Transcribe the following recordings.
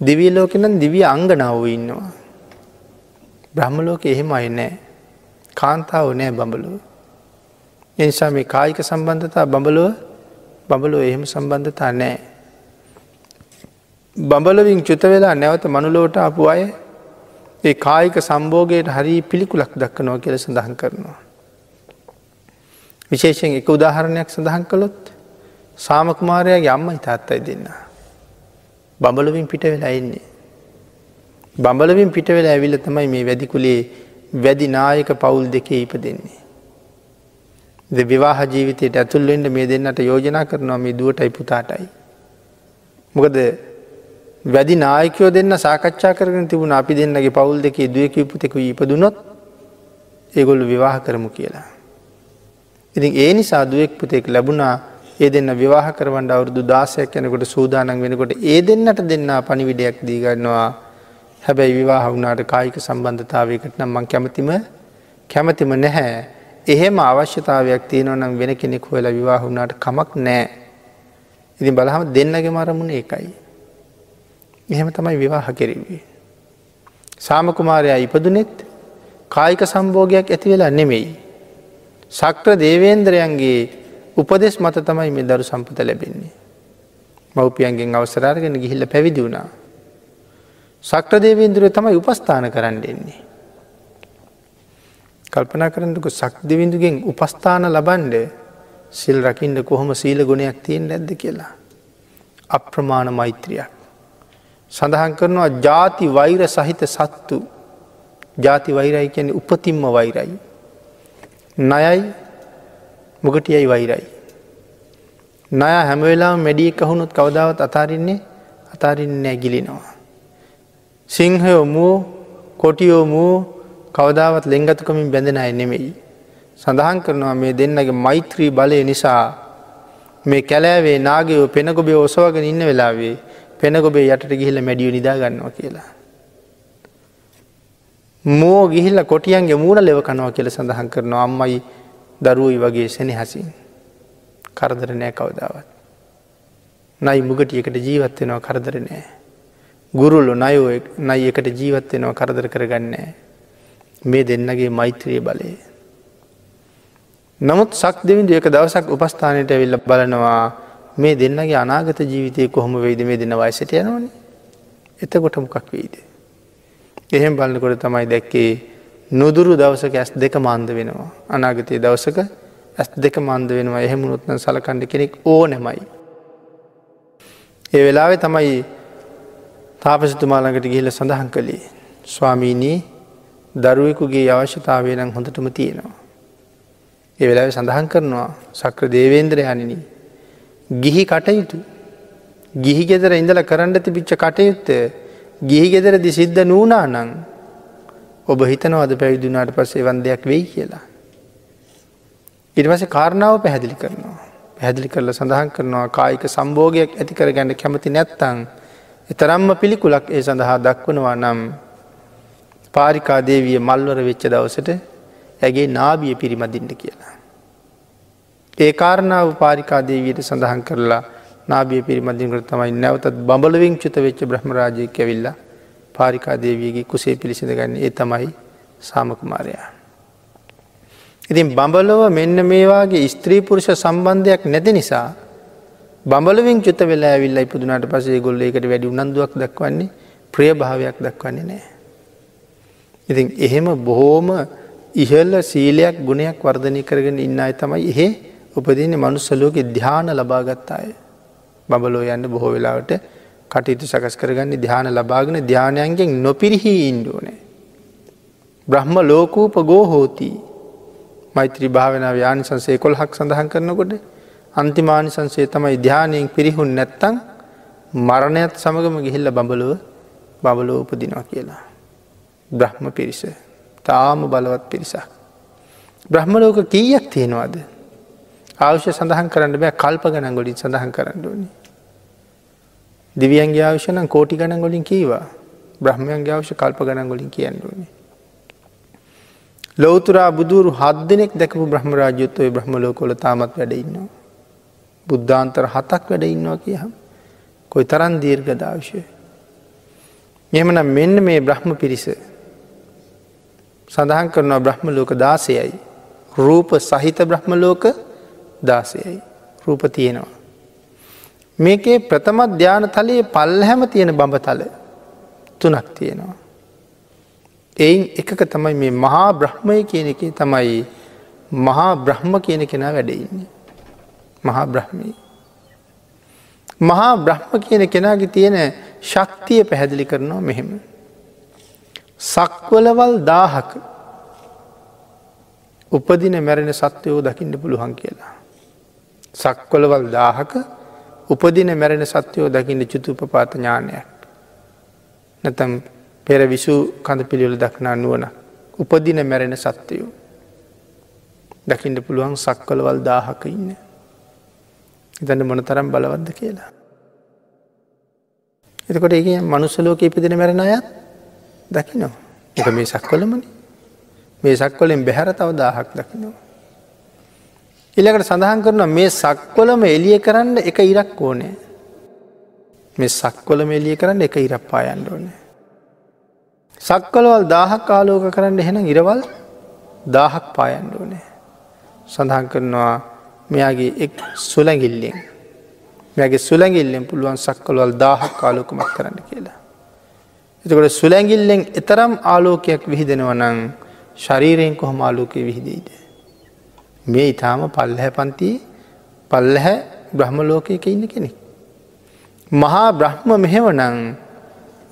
දිවී ලෝකෙනම් දිවිය අංගනාව ඉන්නවා. බ්‍රහ්මලෝක එහෙම අයි නෑ කාන්තාව නෑ බඹලුව. එනිසා මේ කායික සම්බන්ධතා බඹලුව බඹලෝ එහෙම සම්බන්ධතා නෑ. බඹලවින් චුත වෙලා නැවත මනුලෝට අපපු අය ඒ කායික සම්බෝගයට හරි පිළිකුලක් දක්කනවා කියල සඳහන් කරනවා. විශේෂයෙන් එක උදාහරණයක් සඳහන් කළොත් සාමකුමාරයාගේ අම්ම ඉතාත්තයි දෙන්න. බඹලවින් පිට වෙලා එන්නේ. බඹලවින් පිට වෙලා ඇවිල්ල තමයි මේ වැදිකුලේ වැදි නායක පවුල් දෙකේ ඉප දෙන්නේ. ද විවාහ ජීවිතයට ඇතුල්වෙන්ට මේ දෙන්නට යෝජනා කරනවා මේ දුවටයි පුතාටයි. මොකද වැදි නායකයෝ දෙන්න සාකච්ඡා කරන තිබුණ අපි දෙන්නගේ පවුල් දෙකේ දුවක පුතෙකු ඉපදුනොත් ඒගොල්ලු විවාහ කරමු කියලා. ඉතින් ඒ නිසා දුවෙක් පුතෙක් ලැබුණා ඒ දෙන්න විවාහ කරවන්ට අවුරදු දාසයක් යනකොට සූදානන් වෙනකොට ඒ දෙන්නට දෙන්න පනිවිඩයක් දීගන්නවා හැබැයි විවාහ වුණාට කායික සම්බන්ධතාවයකට නම් මං කැමතිම කැමතිම නැහැ. එහෙම අවශ්‍යතාවයක් තියෙනවනම් වෙන කෙනෙක් හොලා විවාහ වුණාට කමක් නෑ ඉතින් බලහම දෙන්නගේ මරමුණ ඒකයි. එහෙම තමයි විවාහ කෙරෙවේ සාමකුමාරයා ඉපදුනෙත් කායික සම්බෝගයක් ඇති වෙලා නෙමෙයි. සක්‍ර දේවේන්ද්‍රයන්ගේ උපදෙස් මත තමයි මේ දරු සම්පත ලැබෙන්නේ. මව්පියන්ගෙන් අවසරාර්ගෙන ගිහිල්ල පැවිදි වුණා. සක්‍ර දේවේන්දුරය තමයි උපස්ථාන කරන්න එන්නේ. කල්පනා කරන්නක සක් දෙවිඳුගෙන් උපස්ථාන ලබන්ඩ සිල් රකිින්ට කොහොම සීල ගුණයක් තියෙන් නැද්ද කියලා. අප්‍රමාණ මෛත්‍රියක්. සඳහන් කරනවා ජාති වෛර සහිත සත්තු ජාති වෛරයි කියන උපතිම්ම වෛරයි. නයයි මොකටියයි වෛරයි. නය හැමවෙලා මැඩිය කහුණුත් කවදාවත් අතාරින්නේ අතාරින්න නැගිලිනවා. සිංහයෝ මූ කොටියෝ මූ කවදාවත් ලෙංගතුකමින් බැඳෙන අය නෙමෙයි. සඳහන් කරනවා මේ දෙන්නගේ මෛත්‍රී බලය නිසා මේ කැලෑවේ නාගයෝ පෙනගොබේ ඔසවගෙන ඉන්න වෙලාවේ පෙනගොබේ යටට ගිහිල මැඩියු නිදාගන්නවා කියලා. මෝ ගිහිල්ල කොටියන්ගේ මූුණ ලෙව කනවා කියල සඳහන් කරනවා අම්මයි දරුවයි වගේ සෙනෙහසින් කරදර නෑ කවදාවත්. නයි මුගටියකට ජීවත්වෙනවා කරදර නෑ. ගුරුල්ලු නයෝ නයි එකට ජීවත්වෙනවා කරදර කරගන්නෑ. මේ දෙන්නගේ මෛත්‍රයේ බලය. නමුත් සක් දෙවිඳ එක දවසක් උපස්ථානයට ඇවිල්ල බලනවා මේ දෙන්නගේ අනාගත ජීවිතය කොහොම වෙයිද මේ දෙන්න වයිසට යනවනේ එතකොට මොකක් වෙයිද. එහෙම බලන්නකොට තමයි දැක්කේ නොදුරු දවසක ඇස් දෙක මන්ද වෙනවා. අනාගතය දවසක ඇස් දෙක මන්ද වෙනවා එහෙමුණුත්න සලකණ්ඩ කෙනෙක් ඕ නැමයි. ඒ වෙලාවෙ තමයි තාපසතුමාළඟට ගිහිල සඳහන් කළේ. ස්වාමීනී දරුවෙකුගේ අවශ්‍යතාවය නම් හොඳටම තියෙනවා. ඒ වෙලාව සඳහන් කරනවා සක්‍ර දේවේන්ද්‍ර යනිනි. ගිහි කටයුතු ගිහි ගෙදර ඉඳල කරන්න තිබිච්ච කටයුත්ත ගිහි ගෙදරදි සිද්ධ නූනා නං ඔබ හිතනවද පැවිදුනාට පස්සේ වන්දයක් වෙයි කියලා. ඉරිවස කාරණාව පැහැදිලි කරනවා. පැහැදිලි කරල සඳහන් කරනවා කායික සම්බෝගයක් ඇති කර ගැන්න කැමති නැත්තං. එතරම්ම පිළිකුලක් ඒ සඳහා දක්වනවා නම් පාරිකාදේවිය මල්වර වෙච්ච දවසට ඇගේ නාබිය පිරිමදින්ට කියලා. ඒ කාරණාව පාරිකාදේවයට සඳහන් කරලා නාබිය පිරිමදින්කට තමයි නැවතත් බඹලවිං චුත වෙච්ච බ්‍රහ්මරාජය කැවිල්ලා පාරිකාදේවීගේ කුසේ පිළිසිඳ ගන්න ඒ තමයි සාමකුමාරයා. ඉතින් බඹලොව මෙන්න මේවාගේ ස්ත්‍රීපුරුෂ සම්බන්ධයක් නැති නිසා බඹලවින් චුත වෙලා ඇවිල්ල ඉපදුනාට පසේ ගොල්ල එකට වැඩි උනන්දුවක් දක්වන්නේ ප්‍රිය භාවයක් දක්වන්නේ නෑ. ඉතින් එහෙම බොහෝම ඉහල්ල සීලයක් ගුණයක් වර්ධනය කරගෙන ඉන්න අය තමයි එහෙ උපදින්නේ මනුස්සලෝක ධ්‍යාන ලබාගත්තාය. බබලෝ යන්න බොහෝ වෙලාවට කටයුතු සකස් කරගන්න ධ්‍යාන ලබාගෙන ධ්‍යානයන්ගෙන් නොපිරිහි ඉන්ඩුවනේ. බ්‍රහ්ම ලෝකූප ගෝහෝති මෛත්‍රී භාවනාව යානිසන්සේ කොල්හක් සඳහන් කරනකොට අන්තිමානිසන්සේ තමයි ධ්‍යානයෙන් පිරිහුන් නැත්තං මරණයත් සමගම ගිහිල්ල බඹලුව බබලෝ උපදිනවා කියලා. බ්‍රහ්ම පිරිස තාම බලවත් පිරිසක්. බ්‍රහ්මලෝක කීයක් තියෙනවාද. අවශ්‍ය සඳහන් කරන්න බෑ කල්ප ගණන් ගොලින් සඳහන් කරන්න ඕනි. දිවියන්ගේ ආවශ්‍යන කෝටි ගණන් ගොලින් කීවා බ්‍රහ්මයන්ගේ අවශ්‍ය කල්ප ගණන් ගොලින් කියන්න ඕනේ. ලෝතුරා බුදුරු හත් දෙනෙක් දැකපු බ්‍රහ්ම රාජයුත්තව බ්‍රහ්ම ලෝකොල තාමත් වැඩඉන්නවා. බුද්ධාන්තර හතක් වැඩ ඉන්නවා කියහම් කොයි තරන් දීර්ග දාවිශය. මෙමන මෙන්න මේ බ්‍රහ්ම පිරිස සඳහන් කරනවා බ්‍රහ්ම ලෝක දාසයයි. රූප සහිත බ්‍රහ්ම ලෝක දාසයයි. රූප තියෙනවා. මේකේ ප්‍රථම ධ්‍යාන තලයේ පල් හැම තියෙන බඹතල තුනක් තියෙනවා. එයින් එකක තමයි මේ මහා බ්‍රහ්මය කියන එක තමයි මහා බ්‍රහ්ම කියන කෙනා වැඩඉන්නේ. මහා බ්‍රහ්මී. මහා බ්‍රහ්ම කියන කෙනාගේ තියෙන ශක්තිය පැහැදිලි කරනවා මෙහෙම. සක්වලවල් දාහක උපදින මැරෙන සත්වයෝ දකින්න පුළුවන් කියලා. සක්වලවල් දාහක උපදින මැරෙන සත්වයෝ දකින්න චුතුපපාත ඥානයක්. නැතම් පෙර විසූ කඳ පිළිවල දක්නා නුවන උපදින මැරෙන සත්වයෝ. දකිින්ට පුළුවන් සක්වලවල් දාහක ඉන්න. ඉතන්න මොන තරම් බලවද්ද කියලා. එතකොට ඒ මනුස්සලෝක ඉපදින මැරෙන අයත් දකිනවා. එක මේ සක්වලමන මේ සක්වලෙන් බැහැර තව දාහක් දකිනවා. ඉළකට සඳහන් කරන මේ සක්වලම එලිය කරන්න එක ඉරක් ඕනෑ. මේ සක්වලම එලිය කරන්න එක ඉරක් පායන්ඩ ඕනෑ. සක්වලවල් දාහක් කාලෝක කරන්න එහෙන ඉරවල් දාහක් පායන්ඩ ඕනෑ. සඳහන් කරනවා මෙයාගේ එක් සුලැගිල්ලෙන් මෙගේ සුලැගිල්ලෙන් පුළුවන් සක්කලවල් දාහක් කාලෝකමක් කරන්න කියලා. එතකොට සුලැගිල්ලෙන් එතරම් ආලෝකයක් විහිදෙනවනං ශරීරයෙන් කොහොම ආලෝකය විහිදීද. මේ ඉතාම පල්ලහැ පන්ති පල්ලහැ බ්‍රහ්ම ලෝකයක ඉන්න කෙනෙක්. මහා බ්‍රහ්ම මෙහෙවනං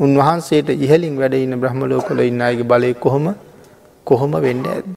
උන්වහන්සේට ඉහලින් වැඩඉන්න බ්‍රහ්ම ලෝකොල ඉන්න අයගේ බලය කොහොම කොහොම වෙන්න ඇද.